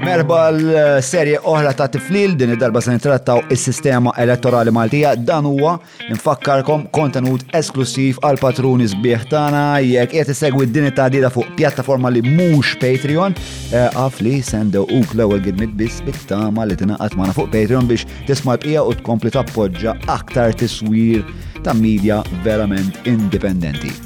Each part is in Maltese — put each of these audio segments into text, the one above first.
Merba l-serje oħra ta' tiflil din id-darba se nitrattaw is-sistema elettorali Maltija dan huwa infakkarkom kontenut esklusiv għal patruni sbieħ tagħna jekk qed isegwi din it-tagħdida fuq pjattaforma li mhux Patreon eh, għaf li sendew uk l-ewwel gidmit biss bit-tama li tingħaqad magħna fuq Patreon biex tisma' l-bqija u tkompli tappoġġa aktar tiswir ta' media verament indipendenti.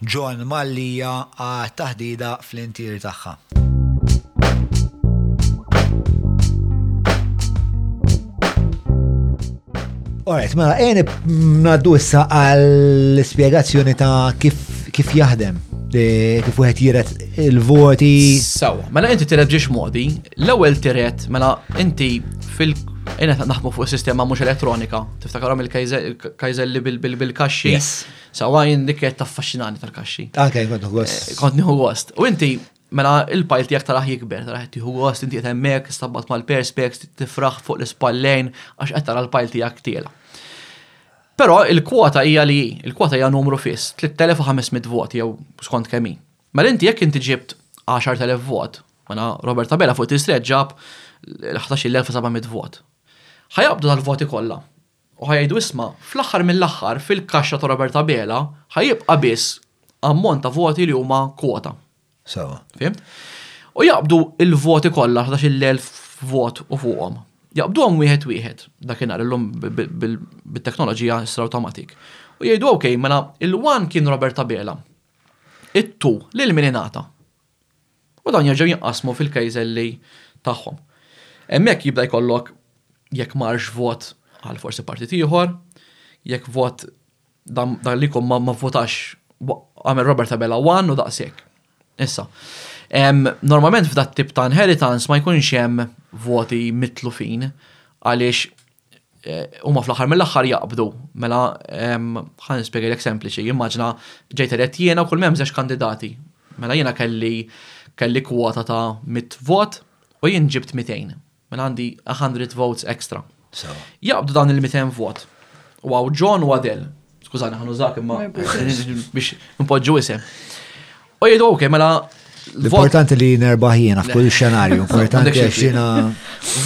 John Mallia għat-taħdida fl-intier tagħha. Alright, mela, għeni naddu issa għall-spiegazzjoni ta' kif, kif jaħdem kif wieħed jiret il-voti. Sawa, mela inti tiret ġiex modi, l-ewwel tiret mela inti fil Ejna naħmu fuq sistema mhux elettronika, tiftakarhom il-kajżelli bil-kaxxi. Sawa jien dik qed taffaxxinani tal-kaxxi. Anke kont gost. Eh, kont nieħu gost. U inti mela il-pajl tiegħek taraħ jikber, taraħ qed tieħu gost, inti qed hemmhekk stabbat mal-perspex, tifraħ fuq l-ispallejn għax qed tara l-pajl tiegħek tiela. Però il-kwota hija li il-kwota hija numru fiss, 3500 voti jew skont kemm hi. Mela inti jekk inti ġibt 10,000 vot, mela Robert Tabella fuq tistret ġab l-11,700 vot. Ħajabdu tal-voti kollha u ħa jgħidu isma', fl-aħħar mill-aħħar fil-kaxxa ta' Robert Abela ħa jibqa' biss ammont ta' voti li huma kwota. Sewa. Fhimt? U jaqbdu l-voti kollha 11,000 vot u fuqhom. Jaqbduhom wieħed wieħed dakinhar illum bit-teknoloġija issa awtomatik. U jgħidu ok, mela il-one kien Robert Abela. It-two lil min ingħata? u dawn jerġgħu jinqasmu fil-kejżelli tagħhom. Hemmhekk jibda jkollok jekk marx vot għal forsi partit ieħor, jekk vot dan li jkun ma votax għamel Robert Abela 1 u daqshekk. Issa, normalment f'dat tip ta' inheritance ma jkunx hemm voti mitlufin għaliex Eh, huma fl-aħħar mill-aħħar jaqbdu. Mela ħan nispjegalek sempliċi, immaġna ġejt elett jiena u kull m'hemm żewġ kandidati. Mela jiena kelli kelli kwota ta' mit vot u jien ġibt 200. Mela għandi 100 votes extra. Jaqbdu dan il-200 vot. U għaw John u Adel. Skużani, ħan użak imma biex npoġġu isem. U jgħidu, ok, mela. L-importanti li nerbaħ jiena f'kull xenarju, importanti għax jiena.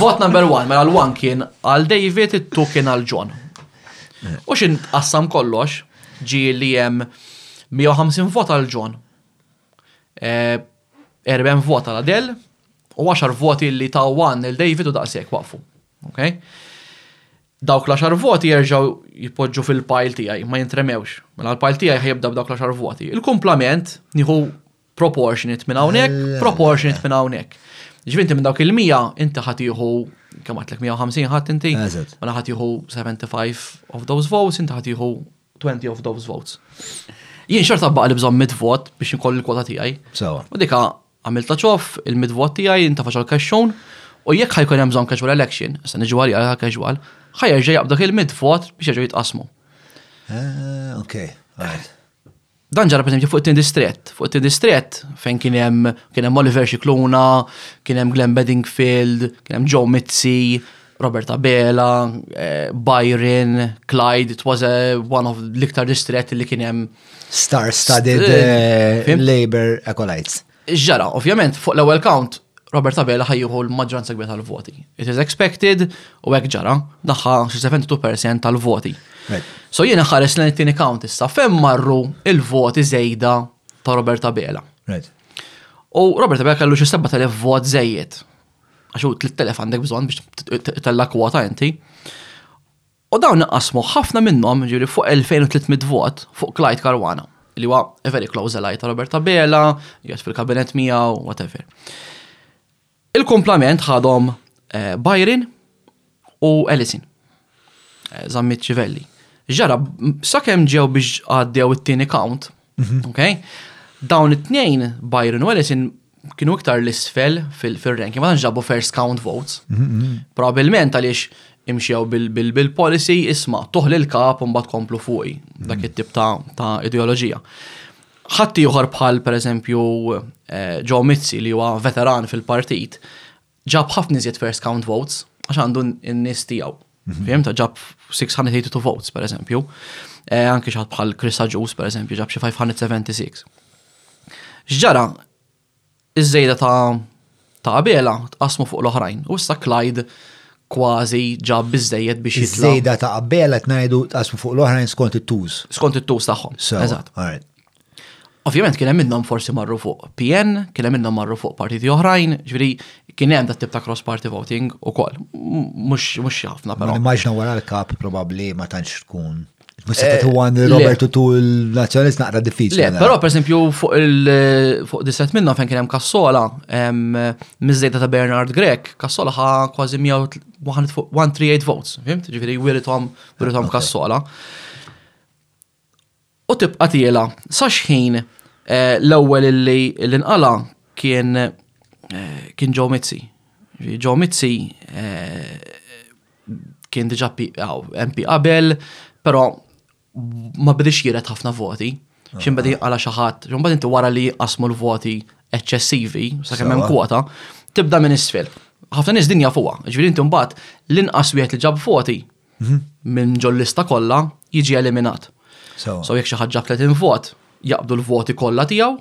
Vot number one, mela l-one kien għal David, it-two kien għal John. U xin qassam kollox, ġi li jem 150 vot għal John. 40 eh, vot għal Adel, u 10 voti li ta' one il-David u daqsek waqfu. Okay? Dawk l-għaxar voti jerġgħu jipoġġu fil-pajl tiegħi, ma jintremewx. Mela l-pajl tiegħi ħajibda b'dawk l-għaxar voti. Il-kumplament nieħu proportionate minn hawnhekk, eh. proportionate minn hawnhekk. Ġvinti minn dawk il-100 inti ħatiħu kemm għatlek 150 ħadd inti. Mela ħatiħu 75 of those votes, inti ħatiħu 20 of those votes. Jien xorta baqa li bżonn mit vot biex nkoll il-kwota tiegħi. U dika Għamilt ta' ċoff, il-midvot tiegħi intafa' xogħol kexxun, u jekk ħajkun hemm bżonn casual election, se niġu għalija ta' casual, ħajerġa' jaqbdok il-midvot biex jerġgħu jitqassmu. Ah, ok, right. Dan ġara pereżempju fuq it-tieni distrett. Fuq it-tieni distrett fejn kien hemm kien hemm Oliver Xikluna, kien hemm Glenn Bedingfield, kien hemm Joe Mizzi, Robert Abela, eh, Byron, Clyde, it was a, one of l-iktar distret li kien hemm star-studded eh, eh, labor acolytes. Ġara, ovvjament, fuq l-ewwel count, Robert Abela ħajjuħu l-maġġoranza kbira tal-voti. It is expected u hekk ġara, daħħa xi 72% tal-voti. So jiena ħares l it-tieni count issa fejn marru il-voti żejda ta' Robert Abela. U Robert Abela kellu xi 7000 vot żejjed għax hu 3000 għandek bżonn biex tella kwota inti. U dawn naqasmu ħafna minnhom ġiri fuq 2300 vot fuq Clyde Karwana, li huwa a very close ally ta' Roberta Bela, jgħat fil-kabinet miegħu, whatever. Il-komplament ħadhom eh, Byron u Ellison. Eh, Zammit ċivelli. Ġara, sakemm ġew biex għaddew it-tieni count, mhm. okay? Dawn it-tnejn, Byron u Ellison, kienu iktar l-isfel fil-ranking, ma ġabu first count votes. Mhm, mhm. Probabilment għaliex imxew bil-policy isma toħli l-kap un bat komplu fuqi dak mhm. it-tip ta' ideoloġija. Ħatti uħar bħal per eżempju eh, Joe Mizzi li huwa veteran fil-partit, ġab ħafna iżjed first count votes għax għandu n-nies tiegħu. Mhm. Fimta ġab 682 votes, per eżempju. Eh, anki xaħat bħal Chris Aġus, per eżempju, ġab xi 576. Xġara, iż-żejda ta' ta' Abela tqasmu fuq l-oħrajn. U issa Clyde kważi ġab bizzejed biex jitla. Żejda ta' Abela tnajdu tqasmu fuq l-oħrajn skont it-tuż. Skont it-tuż tagħhom. Eżatt. Ovvjament kien hemm minnhom forsi marru fuq PN, kien hemm minnhom marru fuq partiti oħrajn, ġifieri kien hemm dat tip ta' cross party voting ukoll. Mhux mhux ħafna però. Immaġna wara l-kap probabbli ma tantx tkun. Mhux se tagħtu għan eh, Robertu tu l-nazzjonalist naqra diffiċli. Le, però pereżempju fuq il-fuq disset minnhom fejn kien hemm Kassola, miżejda ta' Bernard Grek, Kassola ħa kważi 138 votes, fimt? Ġifieri wirithom wirithom Kassola. u tibqa' tiela sa xħin eh, l-ewwel illi l-inqala kien eh, kien Joe Mizzi. Joe Mizzi eh, kien diġa MP qabel, però ma bidix jiret ħafna voti. Xim bedi għala xaħat, xim bedi inti wara li qasmu l-voti eċċessivi, sa' kemm hemm kwota, tibda minn isfel. ħafna nies dinja fuqa, ġifieri inti mbagħad l-inqas wieħed li ġab voti mhm. minn ġol-lista kollha jiġi eliminat. So jekk xi ħaġa 30 vot, jaqbdu l-voti kollha tiegħu.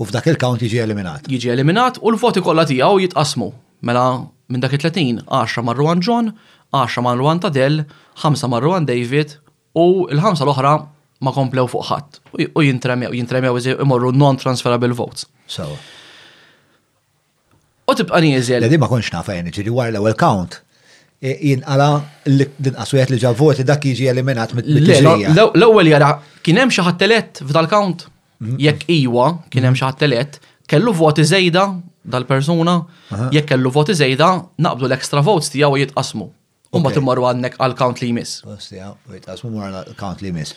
U f'dak il-count jiġi eliminat. Jiġi eliminat u l-voti kollha tiegħu jitqasmu. Mela minn dak il-30, 10 marru għan John, 10 marru għan Tadell, 5 marru għan David u l-ħamsa l-oħra ma komplew fuq ħadd u jintremew, jintremew imorru non-transferable votes. Sawa. U tibqa' nieżel. Li ma kontx nafa jien ġiri wara l-ewwel count jinqala l-inqas wieħed li ġab voti dak jiġi eliminat mit-tiġrija. L-ewwel jara kien hemm xi ħadd elett f'dal-count? Mhm. Jekk iwa kien hemm xi ħadd elett, kellu voti żejda dal-persuna, jekk kellu voti żejda naqbdu l-extra votes tiegħu jitqasmu. U mbagħad immorru għandek għal count li jmiss. Ostja, wait, għasmu mor għal count li jmiss.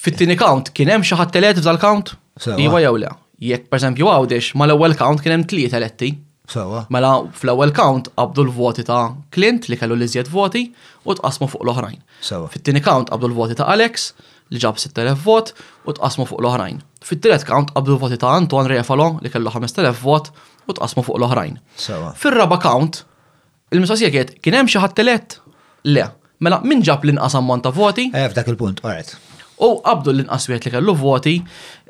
Fit-tieni count kien hemm xi ħadd telet f'dal count? Iwa jew le. Jekk pereżempju għawdex ma l-ewwel count kien hemm tliet eletti. Sewa. Mela fl-ewwel count qabdu l-voti ta' Clint li kellu l-iżjed voti u tqasmu fuq l-oħrajn. Sewa. Fit-tieni count qabdu l-voti ta' Alex li ġab 6000 vot u tqasmu fuq l-oħrajn. Fit-tielet count qabdu l-voti ta' Anton Refalo li kellu 5000 vot u tqasmu fuq l-oħrajn. Sewa. Fir-raba count Il-mistoqsija kienet, kien hemm xi ħadd elett? Le. Mela, min ġab l-inqas ammont ta' voti? Eh, f'dak il-punt, għaret. U qabdu l-inqas wieħed li kellu voti,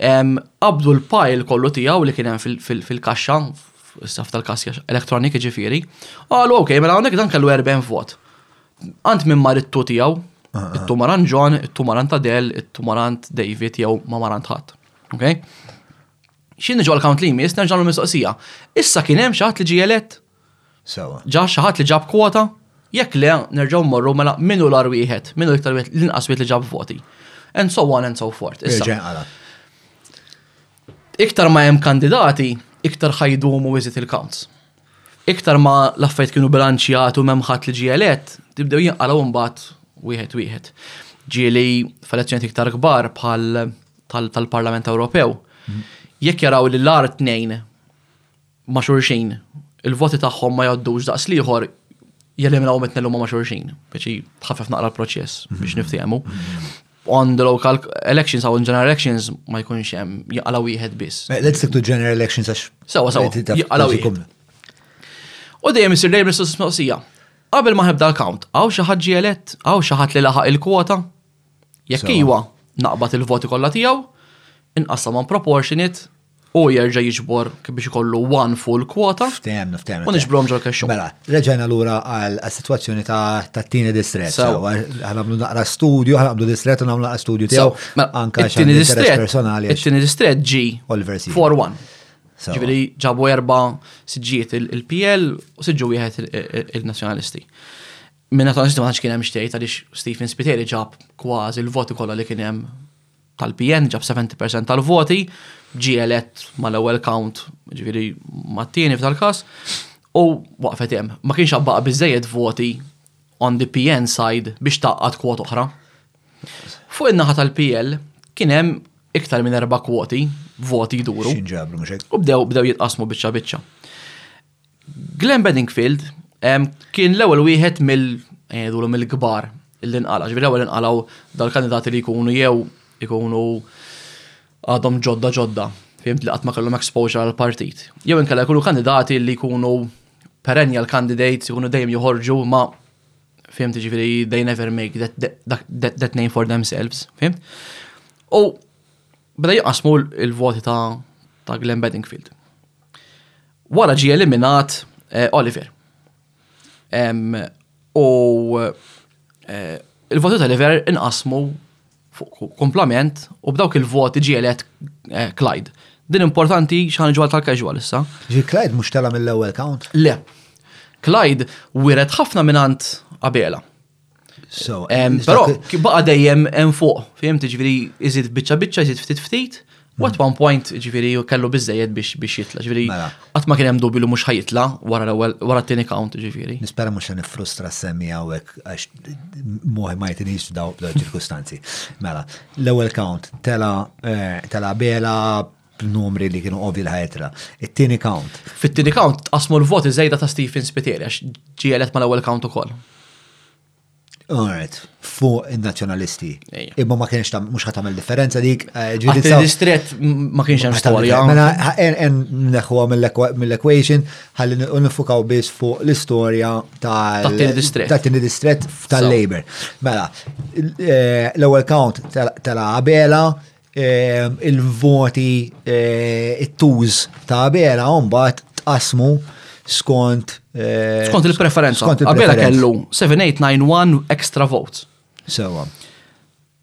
qabdu l-pajl kollu tiegħu li kien hemm fil-kaxxa, s-saf tal-kaxxa elektronik ġifiri, għalu, ok, mela għandek dan kellu 40 vot. Għant minn marittu tiegħu, ah, ah. it-tumaran John, it-tumarant Adel, it-tumarant David jew ma marant ħadd. Ok? Xinni ġol count li jmiss, nerġgħu mistoqsija. Issa kien hemm xi ħadd li ġie elett? Sewa. Ġa xi ħadd li ġab kwota? Jekk le, nerġgħu mmorru mela min hu l-ar wieħed, min hu iktar wieħed l-inqas wieħed li ġab voti. And so on and so forth. Issa. Iktar ma hemm kandidati, iktar ħajdumu iżid il-counts. Iktar ma l-affajt kienu bilanċjat u memħat li ġie elett, tibdew jinqalaw mbagħad wieħed wieħed. Ġieli f'elezzjoni iktar kbar bħal tal-Parlament Ewropew. Mhm. Jekk jaraw li l-art tnejn ma' xulxin, il-voti tagħhom ma jgħoddux daqs l-ieħor jeliminaw mitnel huma ma' xulxin, biex tħaffef naqra l-proċess mhm. biex niftiehmu. Mhm. On the local elections or on general elections ma jkunx hemm jaqala wieħed biss. Eh, let's stick to general elections għax. Sawa sawa. Jaqala wieħed. U dejjem isir dejjem l-istess mistoqsija. Qabel ma ħebda l-count, għaw xi ħadd ġielet, għaw xi ħadd li laħaq il-kwota. Jekk iwa naqbad il-voti kollha tiegħu, inqassam proportionate u jerġa' jiġbor kif biex ikollu one full quota. Ftem, ftem. U nixbrom ġol kaxxu. Mela, reġajna lura għal situazzjoni ta' tini distret. Għanamlu naqra studju, għanamlu distret, għanamlu naqra studju tiegħu. Mela, anka xini distret personali. Tini distret ġi. All versi. 4-1. Ġviri ġabu erba siġġiet il-PL u siġġu wieħed il-nazjonalisti. Minna ta' nistima kien hemm xtejt għaliex Stephen Spiteri ġab kważi l-voti kollha li kien hemm tal-PN ġab 70 percent tal-voti, ġie elett mal-ewwel count, ġifieri mat-tieni f'tal-każ, u waqfet hemm. Ma kienx abbaqa biżejjed voti on the PN side biex taqqat kwot oħra. Fuq in-naħa tal-PL kien hemm iktar minn erba' kwoti voti jduru. U bdew bdew jitqasmu biċċa biċċa. Glenn Bedingfield kien l-ewwel wieħed mill ngħidulu mill-kbar li nqala, ġifieri l-ewwel inqalgħu dal-kandidati li jkunu jew ikunu għadhom ġodda ġodda, fimt li qatt ma kellhom exposure għall-partit. Jew inkella jkunu kandidati li jkunu perennial candidates, jkunu dejjem joħorġu ma fimt ġifieri they never make that, that, that name for themselves, fimt? U Beda jqasmu l-voti ta' Glenn Bedingfield. Wara ġie eliminat eh, Oliver. U eh, il-voti ta' Oliver inqasmu komplament u b'dawk il-voti ġie elett eh, Clyde. Din importanti xan ġwal tal-casual issa. Ġi Clyde mux tela mill-ewel count? Le. Clyde wiret ħafna minant Abela. So, pero, baqa dejjem hemm fuq, fim, ġifieri iżid biċċa biċċa, iżid ftit ftit, u at one point ġifieri kellu biżejjed biex biex jitla, ġifieri mela. qatt ma kien hemm dubju li mhux ħajitla wara l-ewwel wara t-tieni count ġifieri. Nispera mhux se nifrustra semmi hawnhekk għax moħi ma jtinix daw ċirkustanzi. Mela, l-ewwel count tela eh, tela bela b'numri li kienu ovvi l-ħajtra. It-tieni count. Fit-tieni count tqasmu l-voti żejda ta' Stephen Spiteri għax ġielet mal-ewwel count ukoll. Alright, fuq il-nazjonalisti. Imma ma kienx mux ħatamel differenza dik. Eh, Għat-distret ma kienx hemm storja. Mela, en neħwa mill-equation, ħalli nifukaw biss fuq l-istorja tal-tini distret tal-Labor. Mela, eh, l-ewel count tal-Abela, Ehm, il-voti eh, it-tuż ta' Abela mbagħad tqasmu skont eh, skont il-preferenza. Skont Abela kellu 7891 extra votes. Sewa.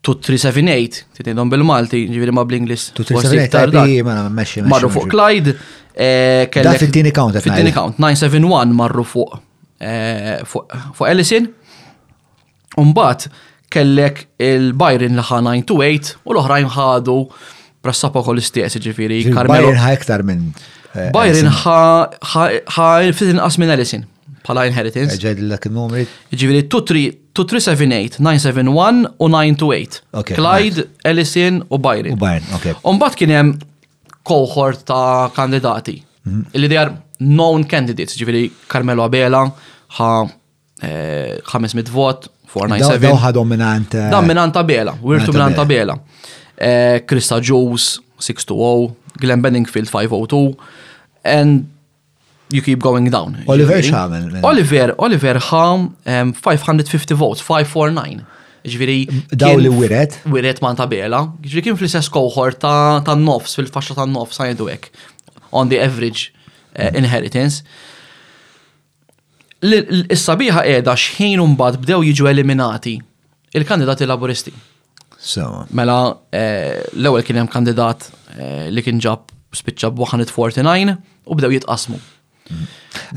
2378 titidhom bil-Malti, ġifieri ma bl-Inglis. 2378 ma meċi Marru fuq Clyde. Eh, da fit-tieni count. Fit-tieni count. 971 marru fuq fuq Ellison. Umbat, kellek il-Bayern li ħa 9 to 8 u l-oħrajn ħadu pressapok u l-istess, ġifiri. Bayern ħa iktar minn. Eh, Bayern ħa ftit inqas minn Ellison bħala inheritance. Ġedlek numri. Ġifiri 2378, 971 u 928. Clyde, Ellison u Bayern. U Bayern, ok. Umbat kien hemm cohort ta' kandidati. Mhm. Illi they are known candidates, ġifiri Carmelo Abela, ħa 500 eh, vot, 497. Daw ħadhom minant. Eh, Dan minant tabela, wirtu minant tabela. Eh, Krista Juice, 620, Glenn Benningfield, 502, and you keep going down. Oliver xamel. Oliver, Oliver ħam 550 votes, 549. Ġviri. Daw li wiret? Wiret ma' tabela. Ġviri kien fl-istess cohort ta' nofs, fil-faxxa ta' nofs, għajdu għek. On the average uh, inheritance. Is-sabiħa qiegħda x'ħin u mbagħad bdew jiġu eliminati il-kandidati Laburisti. Sewa. Mela eh, l-ewwel kien hemm kandidat eh, li kien ġab spiċċa b'149 u bdew jitqasmu. Mm.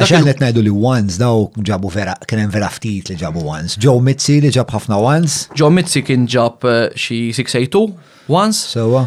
Għax għan qed ngħidu li once daw ġabu vera kien hemm vera ftit li ġabu once. Joe Mizzi li ġab ħafna once. Joe Mizzi kien ġab eh, xi 682 once. Sewa.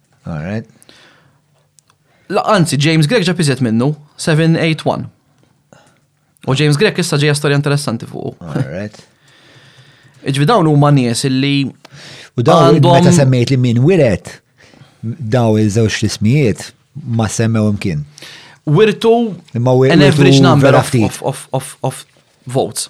Alright. La, anzi, James Greg ġab iżjed minnu, 781. U James Greg issa ġeja storja interessanti fuq. Alright. Iġvi dawn huma nies illi. U dawn meta semmejt li min wiret daw il-żewġ ismijiet ma semmew imkien. Wirtu an average number of, of, of, of, of votes.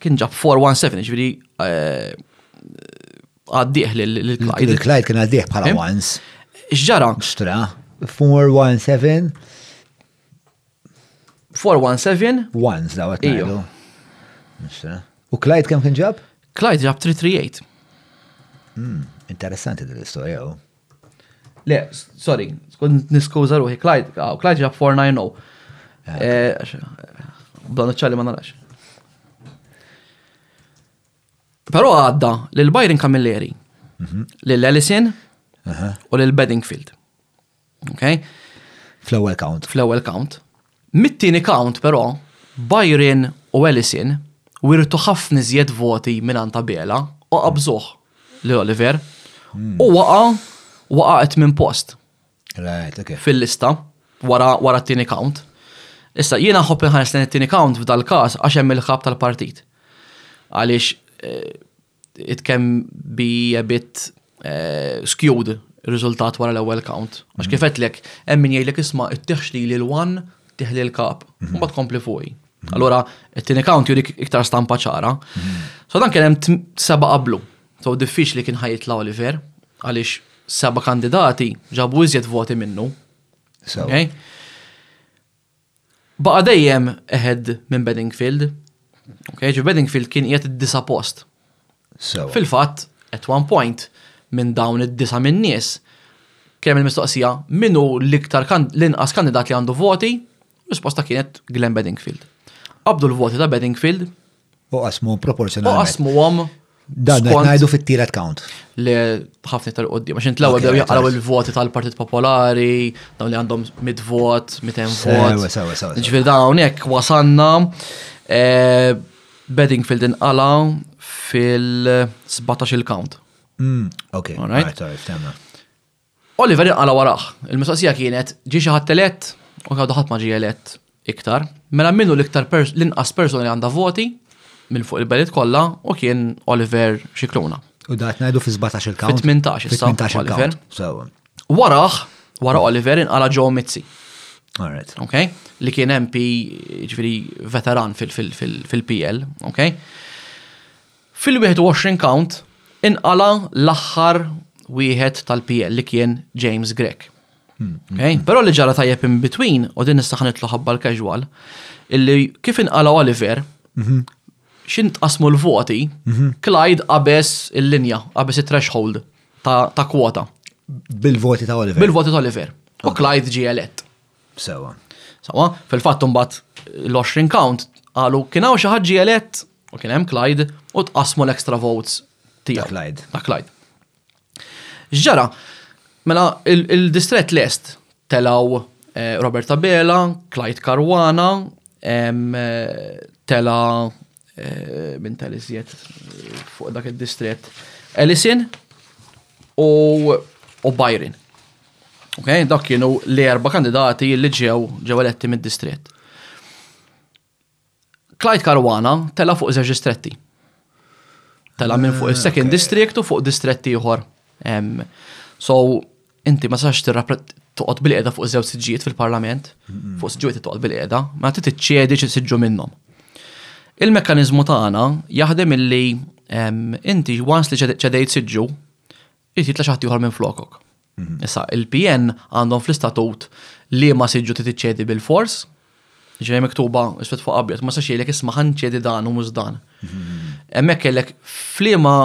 Kien ġab 417, ġviri għaddieħ l-Clyde. Il-Clyde kien għaddieħ bħala once. Xġara? Xtra. 417. 417. Once daw għattajdu. U Clyde kem kien ġab? Clyde ġab 338. Hmm, interessanti din l-istoria. Le, sorry, kont niskuża ruħi, Clyde, ah, Clyde ġab 490. B'dan iċċalli ma narax. Però għadda lil Byron Camilleri, mhm. lil Ellison u lil Bedingfield. Okay? Fl-ewwel count. Fl-ewwel count. Mit-tieni count, però, Byron u Ellison wirtu ħafna iżjed voti mingħand Abela u qabżuh lil Oliver u waqa' waqa' t-tmien post fil-lista wara t-tieni count. Issa, jiena nħobb inħares lejn it-tieni count f'dal-każ għax hemm il-Kap tal-Partit. Għaliex it can be a bit uh, skewed riżultat wara l-ewwel count. Għax kif qedlek hemm min jgħidlek isma' ittiħx li l-one tiħli l-kap, mhm. mbagħad kompli fuqi. Mhm. Allora, it-tieni count jurik iktar stampa ċara. Mhm. So dan kien hemm seba' qablu. So diffiċli kien ħajitla Oliver għaliex seba' kandidati ġabu iżjed voti minnu. Okay? Baqa' dejjem ahead minn Bedingfield. Okay, ġifi Bedingfield kien qiegħed id-disa' post. Sewa. Fil-fatt, at one point, minn dawn id-disa' minn nies, kien hemm il-mistoqsija min hu l-iktar l-inqas kandidat li għandu voti, risposta kienet Glenn Bedingfield. Qabdu l-voti ta' Bedingfield U qasmuhom proporzjonalment. U qasmuhom. Dan qed ngħidu fit-tielet count. Li ħafna tal qoddim għax intlaw dew jaqraw il-voti tal-Partit Popolari, dawn li għandhom mit vot, mit vot. Ġifieri dawn hawnhekk wasanna eh, Bedingfield inqala fil-17 il-count. Mm, ok, right, right, right, Oliver inqala' warah. Il-mistoqsija kienet, Ġie xi ħadd elett? U kieku ħadd ma ġie elett iktar, mela min hu l-iktar l-inqas persuna li għandha voti minn fuq il-belt kollha u kien Oliver Scicluna. U dan qed ngħidu fi sbatax il-count. Fi tmintax issa. Fi tmintax il-count. Sewwa. Warah, wara Oliver inqala' Joe Mizzi. All right. Okay? Li kien MP, ġifieri veteran fil-PL, okay? Fil-21 count inqala' l-aħħar wieħed tal-PL li kien James Grech. Però li ġara tajjeb in between, u din nista' ħanitlu ħabba l-casual, illi kif inqalgħu Oliver, mhm. xint qasmu l-voti, mhm. Clyde qabes il-linja, qabes it-threshold ta' kwota. Bil-voti ta' Oliver. Bil-voti ta' Oliver. U Clyde ġie elett. Sewa. Sewa, fil-fatt mbagħad l-20 count qalu kien hawn xi ħadd ġie elett U kien hemm Clyde u tqasmu l-extra votes tiegħu. Clyde. Ta' Clyde. X'ġara? Mela il-distrett lest telaw eh, Robert Abela, Clyde Karwana, eh, tela eh, minn tal-iżjed fuq dak id-distrett Ellison u u Byron. Ok, dak kienu l-erba kandidati li ġew ġew eletti mid-distrett. Clyde Caruana tela' fuq żewġ distretti. Tela' minn fuq is-second ah, district u fuq distretti ieħor. So, inti ma sax toqgħod bil-qiegħda fuq żewġ siġġijiet fil-Parlament, fuq siġġijiet toqgħod bil-qiegħda, ma trid tiċċedi xi siġġu minnhom. Il-mekkaniżmu tagħna jaħdem illi inti once li ċedejt siġġu, irid jitla' xi ħadd ieħor minn flokok. Issa, il-PN għandhom fl-istatut li ma siġu ti tiċċedi bil-fors, ġej miktuba isfet fuq abjad, ma sax jgħidlek isma' ħanċedi dan u mhux dan. Hemmhekk kellek f'liema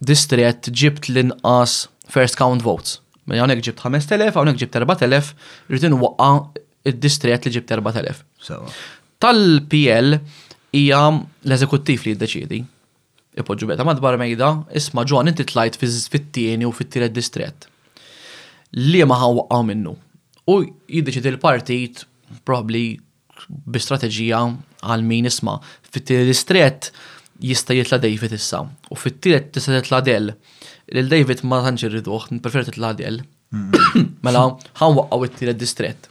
distrett ġibt l-inqas first count votes. Mela hawnhekk ġibt 5000, hawnhekk ġibt 4000, rrid inwaqqa' id-distrett li ġibt 4000. Tal-PL hija l-eżekuttiv li jiddeċiedi. Ipoġġu beta madwar mejda, isma' Ġwann inti tlajt fit-tieni u fit-tielet distrett. Liema ħa waqgħu minnu? U jiddeċiedi l-partit probabbli bi strateġija għal min isma' fit-tieni distrett jista' jitla' David issa u fit-tielet tista' titla' Del. Lil David ma tantx irriduh, nippreferi titla' Del. Mela ħa nwaqqgħu t-tielet distrett.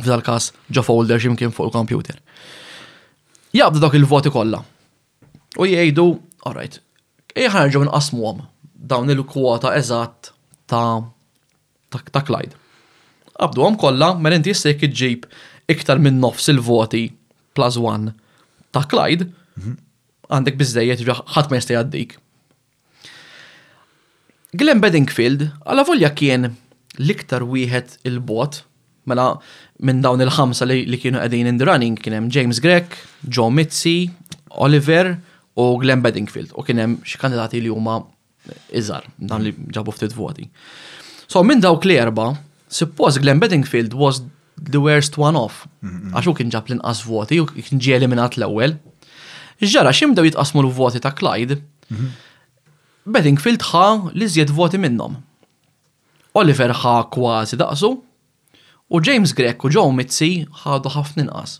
F'dal każ ġo folder x'imkien fuq il-kompjuter. Jaqbdu dak il-voti kollha. U jgħidu, alright, jħarġu nqasmuhom dawn il-kwota eżatt ta' ta' Clyde. Qabdu għom kolla, mela inti jissa jek iġġib iktar minn nofs il-voti plus one ta' Clyde, mhm. għandek bizzejiet ħadd ma jista' jgħaddik. Glen Bedingfield, alavolja kien l-iktar wieħed 'il bogħod, mela minn dawn il-ħamsa li kienu qegħdin in the running kien hemm James Grech, Joe Mizzi, Oliver u Glen Bedingfield u kien hemm xi kandidati li huma iżgħar, dawn li ġabu ftit voti. So minn dawk l-erba', suppost Glen Bedingfield was the worst one-off, għax u kien ġab l-inqas voti u kien ġie eliminat l-ewwel. Ġara ximdew jitqasmu l-voti ta' Clyde, mhm. Bedingfield ħa li żjed voti minnhom. Oliver ħa kważi daqsu u James Grek u Joe Mizzi ħadu ħafna inqas.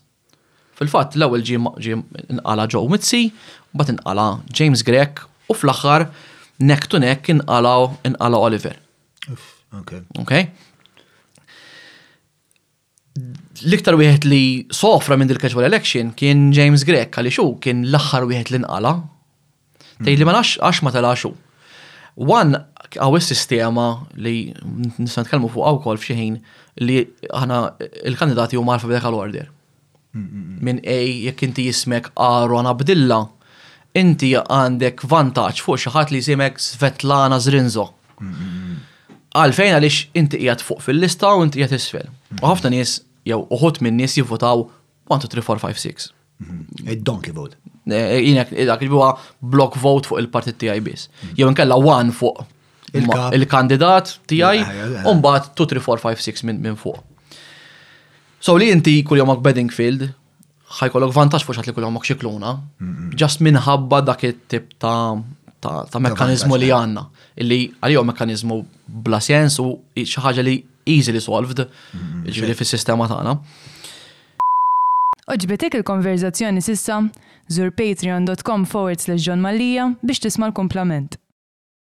Fil-fatt, l-ewwel ġie nqala' Joe Mizzi, mbagħad inqala' James Grech u fl-aħħar neck to neck inqala' Oliver. L-iktar wieħed li sofra minn dil-casual election kien James Grech għaliex hu kien l-aħħar wieħed li nqala'. Tgħid li ma nafx għax ma telax hu. Wan għaw is-sistema li nista' nitkellmu fuq wkoll f'xi ħin li aħna il-kandidati huma marfa b'dek l-order. Minn ej jekk inti jismek Aro Abdilla, inti għandek vantaġġ fuq xi ħadd li jsimek Svetlana Zrinzo. Għalfejn għaliex inti qiegħed fuq fil-lista u inti qiegħed isfel. U ħafna nies jew uħut minn nies jivvotaw 1 2 3 4 5 6. Id-donkey vote. Eh, jinek, eh, dak huwa block vote fuq il-partit tiegħi biss. Mm. Jew inkella one fuq il-kandidat tiegħi, u mbagħad 2 3 4 5 6 minn fuq. So li inti kull jomok Bedingfield, ħajkollok vantaġġ fuq li kull jomok xikluna, ġast minħabba dak it-tip ta' ta' mekkanizmu li għanna. Illi għalihom mekkanizmu bla sens u xi ħaġa li easily solved, ġifieri fis-sistema tagħna. Għoġbitek il-konverżazzjoni s'issa? Żur patreon dot com forward slash John Mallia biex tisma' l-kumplament.